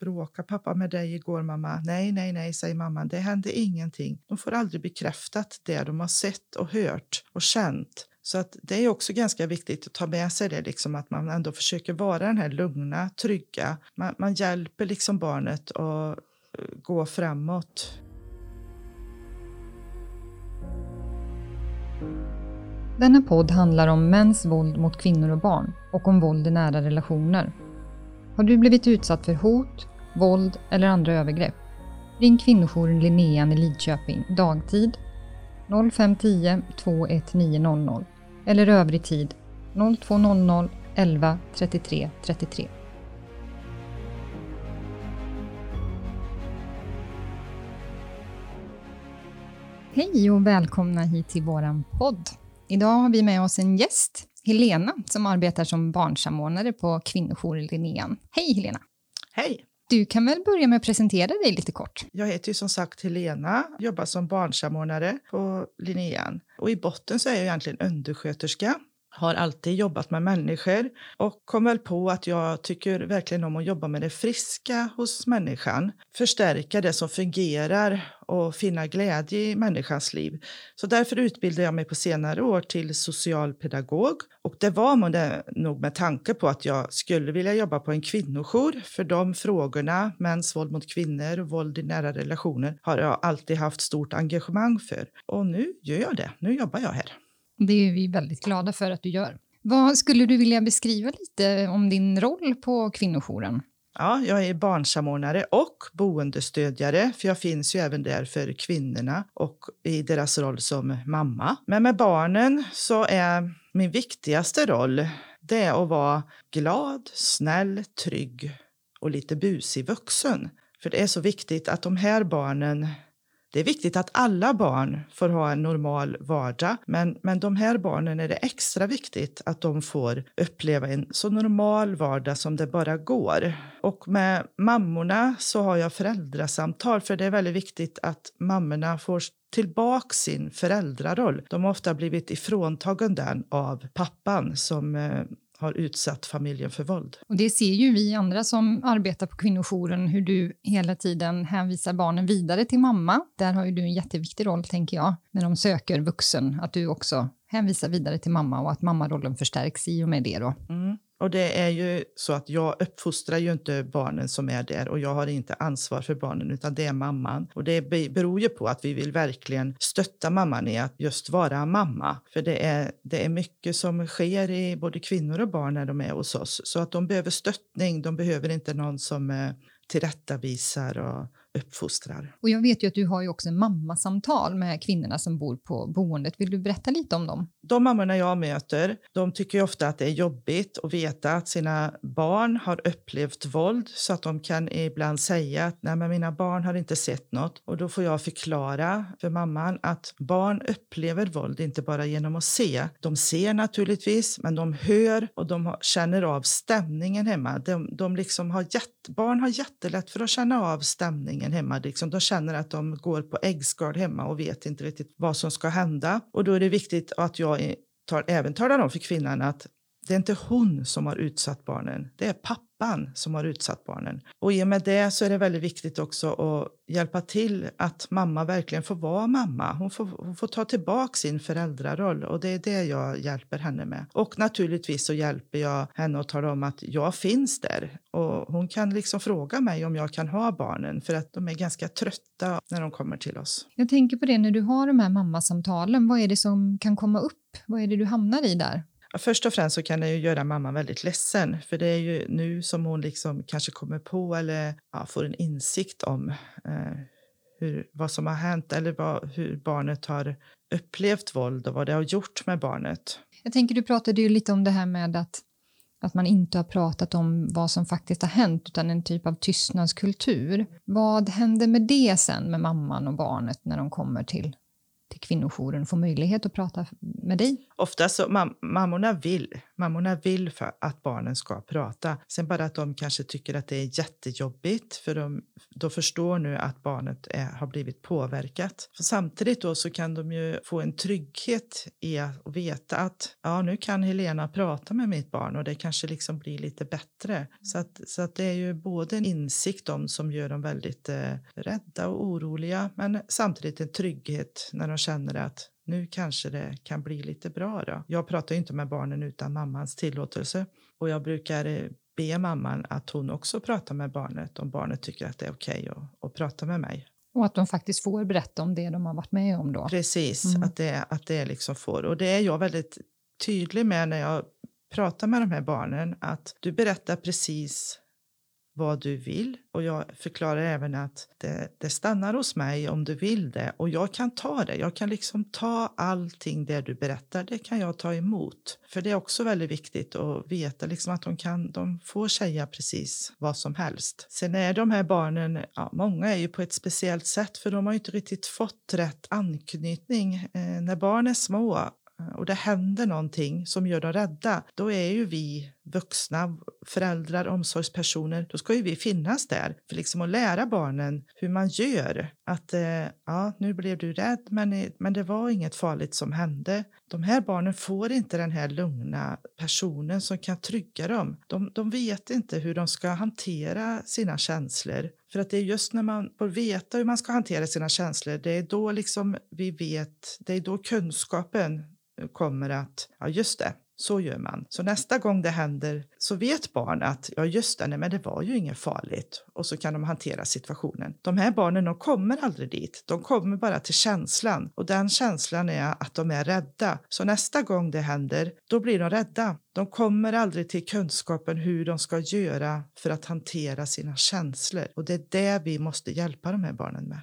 bråkade pappa med dig igår mamma? Nej, nej, nej, säger mamman. Det hände ingenting. De får aldrig bekräftat det de har sett och hört och känt. Så att det är också ganska viktigt att ta med sig det, liksom att man ändå försöker vara den här lugna, trygga. Man, man hjälper liksom barnet att eh, gå framåt. Denna podd handlar om mäns våld mot kvinnor och barn och om våld i nära relationer. Har du blivit utsatt för hot, våld eller andra övergrepp? Ring kvinnojouren Linnean i Lidköping dagtid 0510 21900 eller övrig tid 0200 11 33 33. Hej och välkomna hit till våran podd. Idag har vi med oss en gäst, Helena, som arbetar som barnsamordnare på kvinnojouren Linnean. Hej Helena! Hej! Du kan väl börja med att presentera dig lite kort? Jag heter ju som sagt Helena, jobbar som barnsamordnare på Linnean. Och i botten så är jag egentligen undersköterska har alltid jobbat med människor och kom väl på att jag tycker verkligen om att jobba med det friska hos människan. Förstärka det som fungerar och finna glädje i människans liv. Så därför utbildade jag mig på senare år till socialpedagog. Och det var nog med tanke på att jag skulle vilja jobba på en kvinnojour. För de frågorna, mäns våld mot kvinnor och våld i nära relationer, har jag alltid haft stort engagemang för. Och nu gör jag det. Nu jobbar jag här. Det är vi väldigt glada för att du gör. Vad skulle du vilja beskriva lite om din roll på kvinnojouren? Ja, jag är barnsamordnare och boendestödjare, för jag finns ju även där för kvinnorna och i deras roll som mamma. Men med barnen så är min viktigaste roll det är att vara glad, snäll, trygg och lite busig vuxen. För det är så viktigt att de här barnen det är viktigt att alla barn får ha en normal vardag, men, men de här barnen är det extra viktigt att de får uppleva en så normal vardag som det bara går. Och med mammorna så har jag föräldrasamtal, för det är väldigt viktigt att mammorna får tillbaka sin föräldraroll. De har ofta blivit ifråntagen den av pappan som eh, har utsatt familjen för våld. Och det ser ju vi andra som arbetar på kvinnojouren, hur du hela tiden hänvisar barnen vidare till mamma. Där har ju du en jätteviktig roll, tänker jag, när de söker vuxen, att du också hänvisar vidare till mamma och att mammarollen förstärks i och med det. Då. Mm. Och det är ju så att jag uppfostrar ju inte barnen som är där och jag har inte ansvar för barnen utan det är mamman. Och det beror ju på att vi vill verkligen stötta mamman i att just vara mamma. För det är, det är mycket som sker i både kvinnor och barn när de är hos oss. Så att de behöver stöttning, de behöver inte någon som eh, tillrättavisar och uppfostrar. Och jag vet ju att du har ju också mammasamtal med kvinnorna som bor på boendet. Vill du berätta lite om dem? De mammorna jag möter, de tycker ofta att det är jobbigt att veta att sina barn har upplevt våld så att de kan ibland säga att nej, men mina barn har inte sett något och då får jag förklara för mamman att barn upplever våld inte bara genom att se. De ser naturligtvis, men de hör och de känner av stämningen hemma. De, de liksom har jätte, barn har jättelätt för att känna av stämningen ingen hemma. Liksom. De känner att de går på äggskal hemma och vet inte riktigt vad som ska hända. Och då är det viktigt att jag tar, även talar om för kvinnan att det är inte hon som har utsatt barnen, det är pappan som har utsatt barnen. Och i och med det så är det väldigt viktigt också att hjälpa till att mamma verkligen får vara mamma. Hon får, hon får ta tillbaka sin föräldraroll och det är det jag hjälper henne med. Och naturligtvis så hjälper jag henne att tala om att jag finns där och hon kan liksom fråga mig om jag kan ha barnen för att de är ganska trötta när de kommer till oss. Jag tänker på det när du har de här mammasamtalen, vad är det som kan komma upp? Vad är det du hamnar i där? Först och främst så kan det ju göra mamman väldigt ledsen för det är ju nu som hon liksom kanske kommer på eller ja, får en insikt om eh, hur, vad som har hänt eller vad, hur barnet har upplevt våld och vad det har gjort med barnet. Jag tänker, du pratade ju lite om det här med att, att man inte har pratat om vad som faktiskt har hänt utan en typ av tystnadskultur. Vad händer med det sen med mamman och barnet när de kommer till kvinnojouren får möjlighet att prata med dig? Ofta så, mam mammorna vill. Mammorna vill för att barnen ska prata. Sen bara att de kanske tycker att det är jättejobbigt för de då förstår nu att barnet är, har blivit påverkat. För samtidigt då så kan de ju få en trygghet i att veta att ja, nu kan Helena prata med mitt barn och det kanske liksom blir lite bättre. Så att, så att det är ju både en insikt om som gör dem väldigt eh, rädda och oroliga men samtidigt en trygghet när de känner att nu kanske det kan bli lite bra då. Jag pratar inte med barnen utan mammans tillåtelse och jag brukar eh, be mamman att hon också pratar med barnet om barnet tycker att det är okej okay att, att prata med mig. Och att de faktiskt får berätta om det de har varit med om då? Precis, mm. att det, att det liksom får. Och det är jag väldigt tydlig med när jag pratar med de här barnen att du berättar precis vad du vill och jag förklarar även att det, det, stannar hos mig om du vill det och jag kan ta det. Jag kan liksom ta allting det du berättar, det kan jag ta emot. För det är också väldigt viktigt att veta liksom att de, kan, de får säga precis vad som helst. Sen är de här barnen, ja, många är ju på ett speciellt sätt för de har inte riktigt fått rätt anknytning. Eh, när barn är små och det händer någonting som gör dem rädda, då är ju vi vuxna, föräldrar, omsorgspersoner, då ska ju vi finnas där för liksom att lära barnen hur man gör. Att eh, ja, nu blev du rädd, men, eh, men det var inget farligt som hände. De här barnen får inte den här lugna personen som kan trygga dem. De, de vet inte hur de ska hantera sina känslor. För att det är just när man får veta hur man ska hantera sina känslor, det är då liksom vi vet, det är då kunskapen kommer att, ja just det, så gör man. Så nästa gång det händer så vet barn att ja just det, nej, men det var ju inget farligt och så kan de hantera situationen. De här barnen de kommer aldrig dit. De kommer bara till känslan och den känslan är att de är rädda. Så nästa gång det händer, då blir de rädda. De kommer aldrig till kunskapen hur de ska göra för att hantera sina känslor och det är det vi måste hjälpa de här barnen med.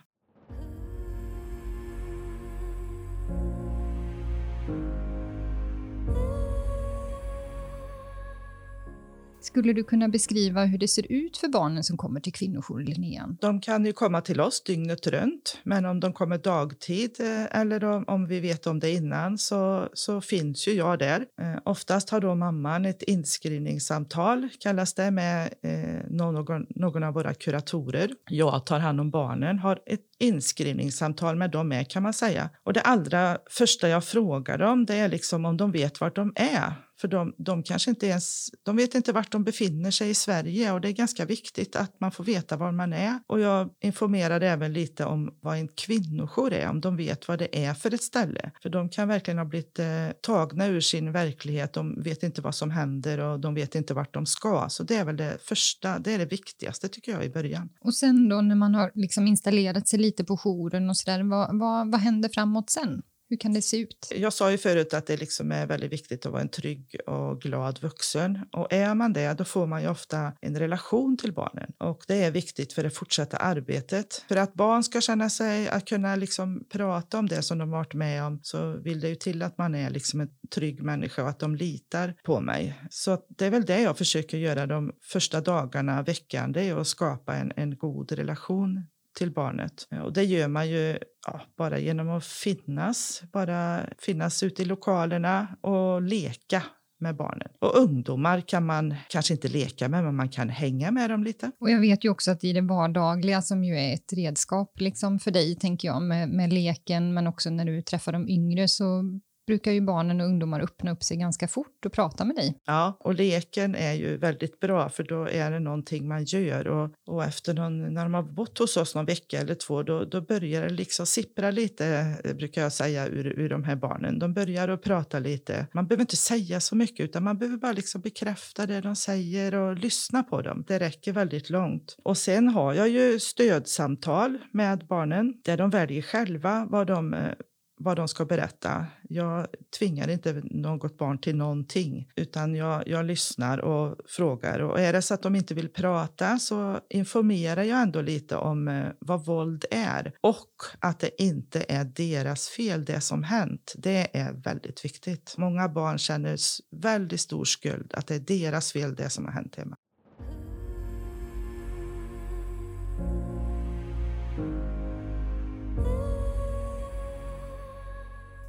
Skulle du kunna beskriva hur det ser ut för barnen som kommer till kvinnojouren De kan ju komma till oss dygnet runt, men om de kommer dagtid eh, eller om, om vi vet om det innan så, så finns ju jag där. Eh, oftast har då mamman ett inskrivningssamtal, kallas det, med eh, någon, någon av våra kuratorer. Jag tar hand om barnen, har ett inskrivningssamtal med dem med kan man säga. Och det allra första jag frågar dem det är liksom om de vet vart de är. För de, de kanske inte ens, de vet inte vart de befinner sig i Sverige och det är ganska viktigt att man får veta var man är. Och jag informerade även lite om vad en kvinnojour är, om de vet vad det är för ett ställe. För de kan verkligen ha blivit eh, tagna ur sin verklighet, de vet inte vad som händer och de vet inte vart de ska. Så det är väl det första, det är det viktigaste tycker jag i början. Och sen då när man har liksom installerat sig lite på jouren och sådär, vad, vad, vad händer framåt sen? Hur kan det se ut? Jag sa ju förut att det liksom är väldigt viktigt att vara en trygg och glad vuxen. Och är man det, då får man ju ofta en relation till barnen. Och det är viktigt för det fortsatta arbetet. För att barn ska känna sig, att kunna liksom prata om det som de varit med om, så vill det ju till att man är liksom en trygg människa och att de litar på mig. Så det är väl det jag försöker göra de första dagarna, veckan, det är att skapa en, en god relation till barnet. Eh, och det gör man ju ja, bara genom att finnas, bara finnas ute i lokalerna och leka med barnen. Och ungdomar kan man kanske inte leka med, men man kan hänga med dem lite. Och jag vet ju också att i det vardagliga, som ju är ett redskap liksom för dig, tänker jag, med, med leken, men också när du träffar de yngre, så brukar ju barnen och ungdomar öppna upp sig ganska fort och prata med dig. Ja, och leken är ju väldigt bra för då är det någonting man gör och, och efter någon, när de har bott hos oss någon vecka eller två då, då börjar det liksom sippra lite, eh, brukar jag säga, ur, ur de här barnen. De börjar att prata lite. Man behöver inte säga så mycket utan man behöver bara liksom bekräfta det de säger och lyssna på dem. Det räcker väldigt långt. Och sen har jag ju stödsamtal med barnen där de väljer själva vad de eh, vad de ska berätta. Jag tvingar inte något barn till någonting, utan jag, jag lyssnar och frågar. Och är det så att de inte vill prata så informerar jag ändå lite om eh, vad våld är och att det inte är deras fel, det som hänt. Det är väldigt viktigt. Många barn känner väldigt stor skuld, att det är deras fel, det som har hänt hemma.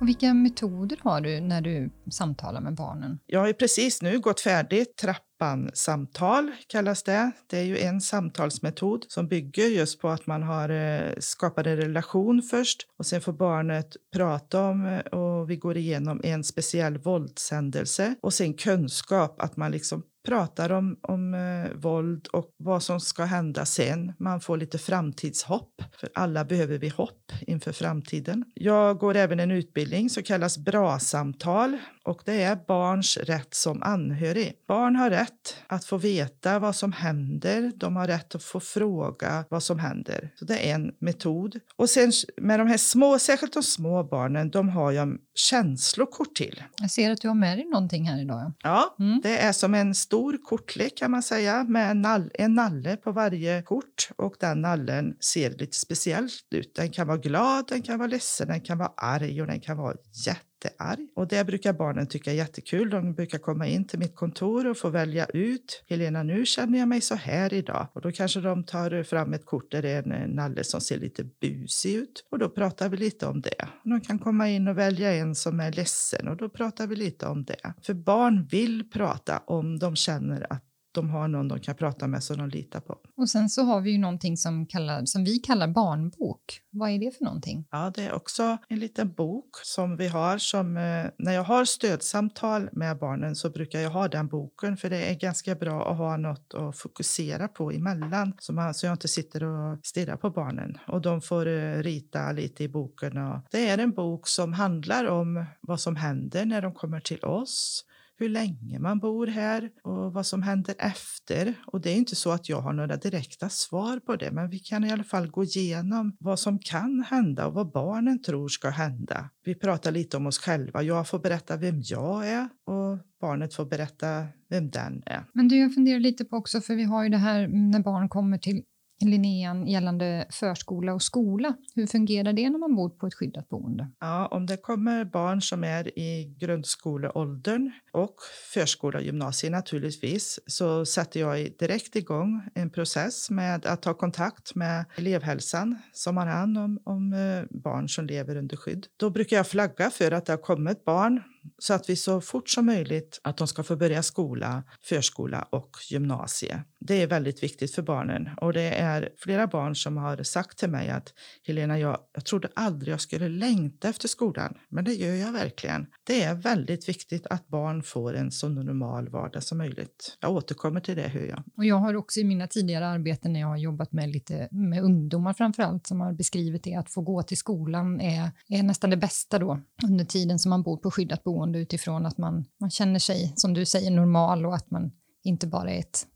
Och vilka metoder har du när du samtalar med barnen? Jag har precis nu gått färdigt trappan-samtal kallas det. Det är ju en samtalsmetod som bygger just på att man har eh, skapat en relation först och sen får barnet prata om eh, och vi går igenom en speciell våldshändelse och sen kunskap att man liksom pratar om, om eh, våld och vad som ska hända sen. Man får lite framtidshopp, för alla behöver vi hopp inför framtiden. Jag går även en utbildning som kallas BRA-samtal och det är barns rätt som anhörig. Barn har rätt att få veta vad som händer. De har rätt att få fråga vad som händer. Så det är en metod. Och sen med de här små, särskilt de små barnen, de har jag känslokort till. Jag ser att du har med dig någonting här idag. Ja, mm. det är som en stor kortlek kan man säga med en, nall, en nalle på varje kort och den nallen ser lite speciellt ut. Den kan vara glad, den kan vara ledsen, den kan vara arg och den kan vara jätte jättearg. Och det brukar barnen tycka är jättekul. De brukar komma in till mitt kontor och få välja ut. Helena, nu känner jag mig så här idag. Och då kanske de tar fram ett kort där det är en nalle som ser lite busig ut. Och då pratar vi lite om det. De kan komma in och välja en som är ledsen och då pratar vi lite om det. För barn vill prata om de känner att de har någon de kan prata med som de litar på. Och sen så har vi ju någonting som, kallar, som vi kallar barnbok. Vad är det för någonting? Ja, det är också en liten bok som vi har som eh, när jag har stödsamtal med barnen så brukar jag ha den boken för det är ganska bra att ha något att fokusera på emellan så, man, så jag inte sitter och stirrar på barnen och de får eh, rita lite i boken. Och det är en bok som handlar om vad som händer när de kommer till oss hur länge man bor här och vad som händer efter. Och det är inte så att jag har några direkta svar på det, men vi kan i alla fall gå igenom vad som kan hända och vad barnen tror ska hända. Vi pratar lite om oss själva. Jag får berätta vem jag är och barnet får berätta vem den är. Men du, jag funderar lite på också, för vi har ju det här när barn kommer till Linnean gällande förskola och skola. Hur fungerar det när man bor på ett skyddat boende? Ja, om det kommer barn som är i grundskoleåldern och förskola och gymnasium naturligtvis så sätter jag direkt igång en process med att ta kontakt med elevhälsan som har hand om, om eh, barn som lever under skydd. Då brukar jag flagga för att det har kommit barn så att vi så fort som möjligt att de ska få börja skola, förskola och gymnasie. Det är väldigt viktigt för barnen och det är flera barn som har sagt till mig att Helena, jag, jag trodde aldrig jag skulle längta efter skolan, men det gör jag verkligen. Det är väldigt viktigt att barn får en så normal vardag som möjligt. Jag återkommer till det hur jag. Och jag har också i mina tidigare arbeten när jag har jobbat med lite med ungdomar framför allt som har beskrivit det att få gå till skolan är, är nästan det bästa då under tiden som man bor på skyddat boende utifrån att man, man känner sig som du säger normal och att man inte bara är ett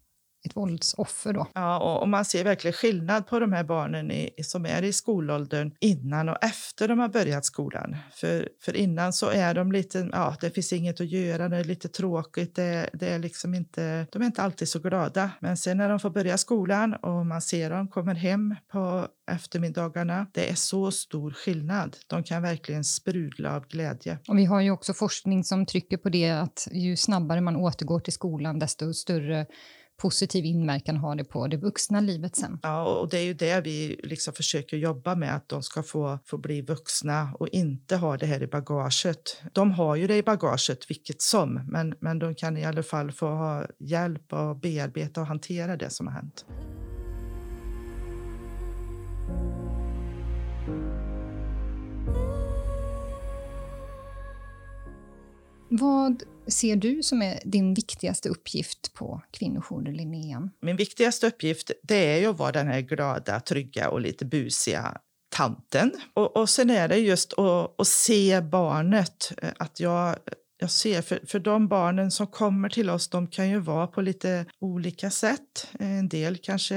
ett våldsoffer. Då. Ja, och, och, man ser verkligen skillnad på de här barnen i, som är i skolåldern innan och efter de har börjat skolan. För, för innan så är de lite, ja, det finns inget att göra, det är lite tråkigt, det, det är liksom inte, de är inte alltid så glada. Men sen när de får börja skolan och man ser dem kommer hem på eftermiddagarna, det är så stor skillnad. De kan verkligen sprudla av glädje. Och vi har ju också forskning som trycker på det att ju snabbare man återgår till skolan, desto större positiv inverkan har det på det vuxna livet sen. Ja, och det är ju det vi liksom försöker jobba med, att de ska få, få bli vuxna och inte ha det här i bagaget. De har ju det i bagaget vilket som, men, men de kan i alla fall få ha hjälp att bearbeta och hantera det som har hänt. Vad ser du som är din viktigaste uppgift på kvinnojouren Linnéan? Min viktigaste uppgift det är ju att vara den här glada, trygga och lite busiga tanten. Och, och sen är det just att, att se barnet. Eh, att jag jag ser, för, för de barnen som kommer till oss, de kan ju vara på lite olika sätt. En del kanske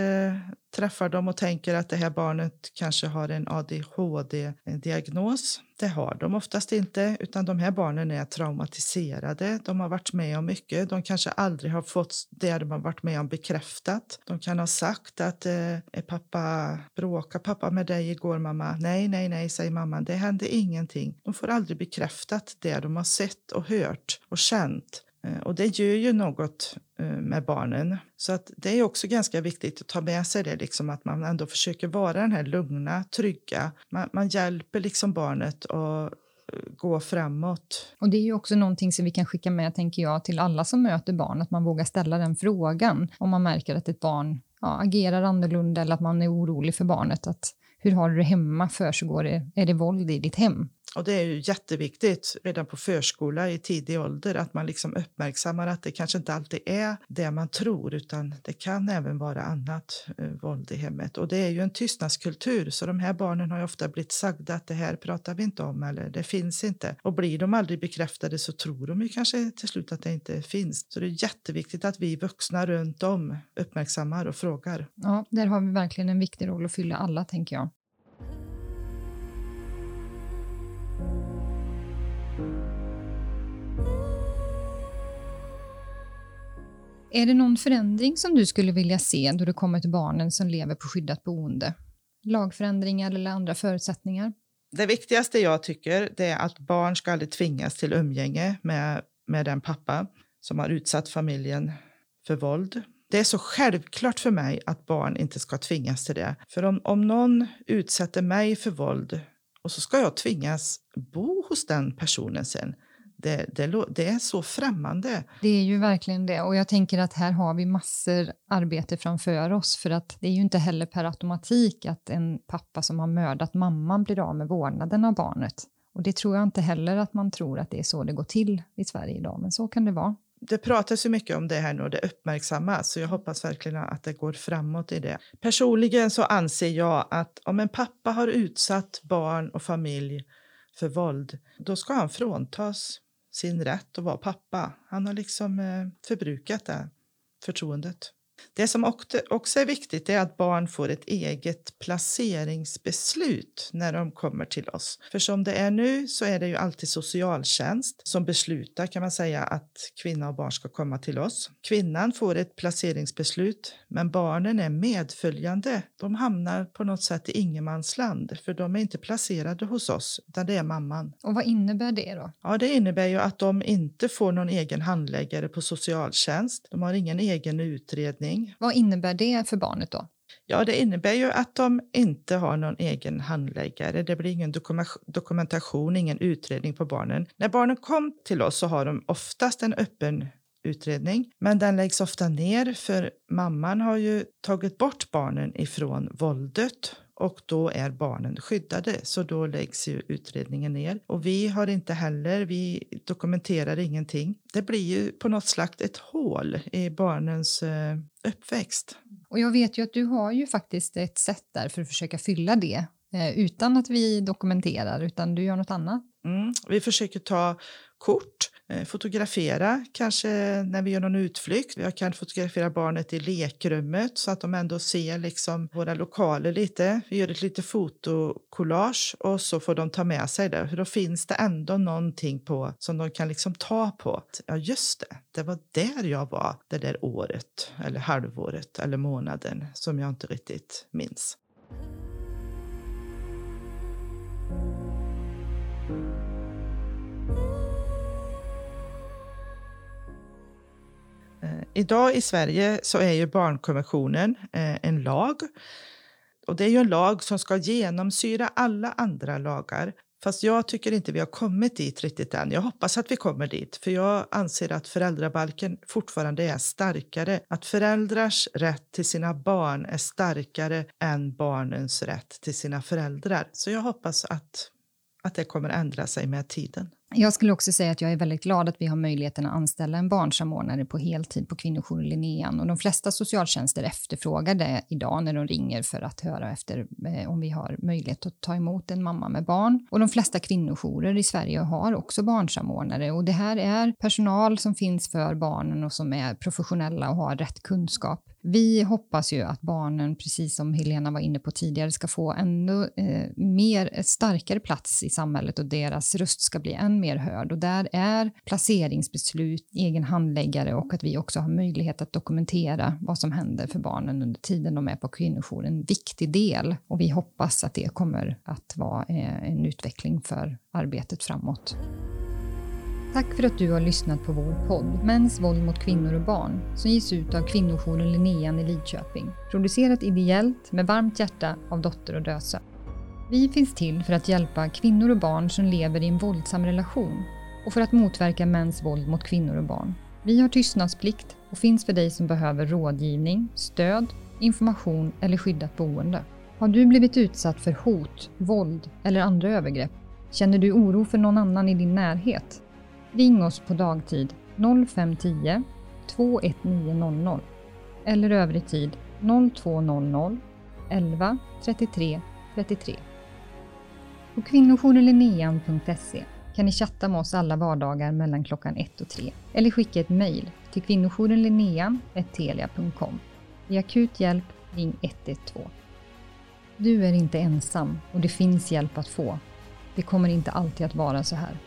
träffar dem och tänker att det här barnet kanske har en ADHD-diagnos. Det har de oftast inte, utan de här barnen är traumatiserade. De har varit med om mycket. De kanske aldrig har fått det de har varit med om bekräftat. De kan ha sagt att eh, pappa bråkade pappa med dig igår mamma? Nej, nej, nej, säger mamman. Det hände ingenting. De får aldrig bekräftat det de har sett och hört och känt. Eh, och det gör ju något eh, med barnen. Så att det är också ganska viktigt att ta med sig det, liksom att man ändå försöker vara den här lugna, trygga. Man, man hjälper liksom barnet att eh, gå framåt. Och det är ju också någonting som vi kan skicka med, tänker jag, till alla som möter barn, att man vågar ställa den frågan om man märker att ett barn ja, agerar annorlunda eller att man är orolig för barnet. Att, hur har du det hemma? Försiggår det, är det våld i ditt hem? Och det är ju jätteviktigt redan på förskola i tidig ålder att man liksom uppmärksammar att det kanske inte alltid är det man tror utan det kan även vara annat eh, våld i hemmet. Och det är ju en tystnadskultur så de här barnen har ju ofta blivit sagda att det här pratar vi inte om eller det finns inte. Och blir de aldrig bekräftade så tror de ju kanske till slut att det inte finns. Så det är jätteviktigt att vi vuxna runt om uppmärksammar och frågar. Ja, där har vi verkligen en viktig roll att fylla alla tänker jag. Är det någon förändring som du skulle vilja se då det kommer till barnen som lever på skyddat boende? Lagförändringar eller andra förutsättningar? Det viktigaste jag tycker det är att barn ska aldrig tvingas till umgänge med, med den pappa som har utsatt familjen för våld. Det är så självklart för mig att barn inte ska tvingas till det. För om, om någon utsätter mig för våld och så ska jag tvingas bo hos den personen sen, det, det, det, är så främmande. Det är ju verkligen det och jag tänker att här har vi massor arbete framför oss för att det är ju inte heller per automatik att en pappa som har mördat mamman blir av med vårdnaden av barnet. Och det tror jag inte heller att man tror att det är så det går till i Sverige idag, men så kan det vara. Det pratas ju mycket om det här nu och det uppmärksammas så jag hoppas verkligen att det går framåt i det. Personligen så anser jag att om en pappa har utsatt barn och familj för våld, då ska han fråntas sin rätt att vara pappa. Han har liksom eh, förbrukat det förtroendet. Det som också är viktigt är att barn får ett eget placeringsbeslut när de kommer till oss. För som det är nu så är det ju alltid socialtjänst som beslutar kan man säga att kvinna och barn ska komma till oss. Kvinnan får ett placeringsbeslut men barnen är medföljande. De hamnar på något sätt i ingenmansland för de är inte placerade hos oss utan det är mamman. Och vad innebär det då? Ja, det innebär ju att de inte får någon egen handläggare på socialtjänst. De har ingen egen utredning utredning. Vad innebär det för barnet då? Ja, det innebär ju att de inte har någon egen handläggare. Det blir ingen dokumentation, ingen utredning på barnen. När barnen kom till oss så har de oftast en öppen utredning, men den läggs ofta ner för mamman har ju tagit bort barnen ifrån våldet och då är barnen skyddade, så då läggs ju utredningen ner. Och vi har inte heller, vi dokumenterar ingenting. Det blir ju på något slags ett hål i barnens eh, uppväxt. Och jag vet ju att du har ju faktiskt ett sätt där för att försöka fylla det eh, utan att vi dokumenterar, utan du gör något annat. Mm, vi försöker ta kort, Eh, fotografera kanske när vi gör någon utflykt. Jag kan fotografera barnet i lekrummet så att de ändå ser liksom våra lokaler lite. Vi gör ett litet fotokollage och så får de ta med sig det. För då finns det ändå någonting på som de kan liksom ta på. Ja, just det, det var där jag var det där året eller halvåret eller månaden som jag inte riktigt minns. Idag i Sverige så är ju barnkonventionen eh, en lag. Och det är ju en lag som ska genomsyra alla andra lagar. Fast jag tycker inte vi har kommit dit riktigt än. Jag hoppas att vi kommer dit, för jag anser att föräldrabalken fortfarande är starkare. Att föräldrars rätt till sina barn är starkare än barnens rätt till sina föräldrar. Så jag hoppas att, att det kommer ändra sig med tiden. Jag skulle också säga att jag är väldigt glad att vi har möjligheten att anställa en barnsamordnare på heltid på kvinnojouren Linnean. Och de flesta socialtjänster efterfrågar det idag när de ringer för att höra efter eh, om vi har möjlighet att ta emot en mamma med barn. Och de flesta kvinnojourer i Sverige har också barnsamordnare och det här är personal som finns för barnen och som är professionella och har rätt kunskap. Vi hoppas ju att barnen, precis som Helena var inne på tidigare, ska få ännu eh, mer, eh, starkare plats i samhället och deras röst ska bli än mer hörd. Och där är placeringsbeslut, egen handläggare och att vi också har möjlighet att dokumentera vad som händer för barnen under tiden de är på kvinnojour en viktig del. Och vi hoppas att det kommer att vara eh, en utveckling för arbetet framåt. Tack för att du har lyssnat på vår podd Mäns våld mot kvinnor och barn som ges ut av kvinnojouren Linnean i Lidköping. Producerat ideellt med varmt hjärta av Dotter och Dösa. Vi finns till för att hjälpa kvinnor och barn som lever i en våldsam relation och för att motverka mäns våld mot kvinnor och barn. Vi har tystnadsplikt och finns för dig som behöver rådgivning, stöd, information eller skyddat boende. Har du blivit utsatt för hot, våld eller andra övergrepp? Känner du oro för någon annan i din närhet? Ring oss på dagtid 0510 21900 eller övrig tid 0200 11 33 33. På kvinnojourlinnean.se kan ni chatta med oss alla vardagar mellan klockan 1 och 3 eller skicka ett mejl till kvinnojourenlinnean.telia.com. Vid akut hjälp, ring 112. Du är inte ensam och det finns hjälp att få. Det kommer inte alltid att vara så här.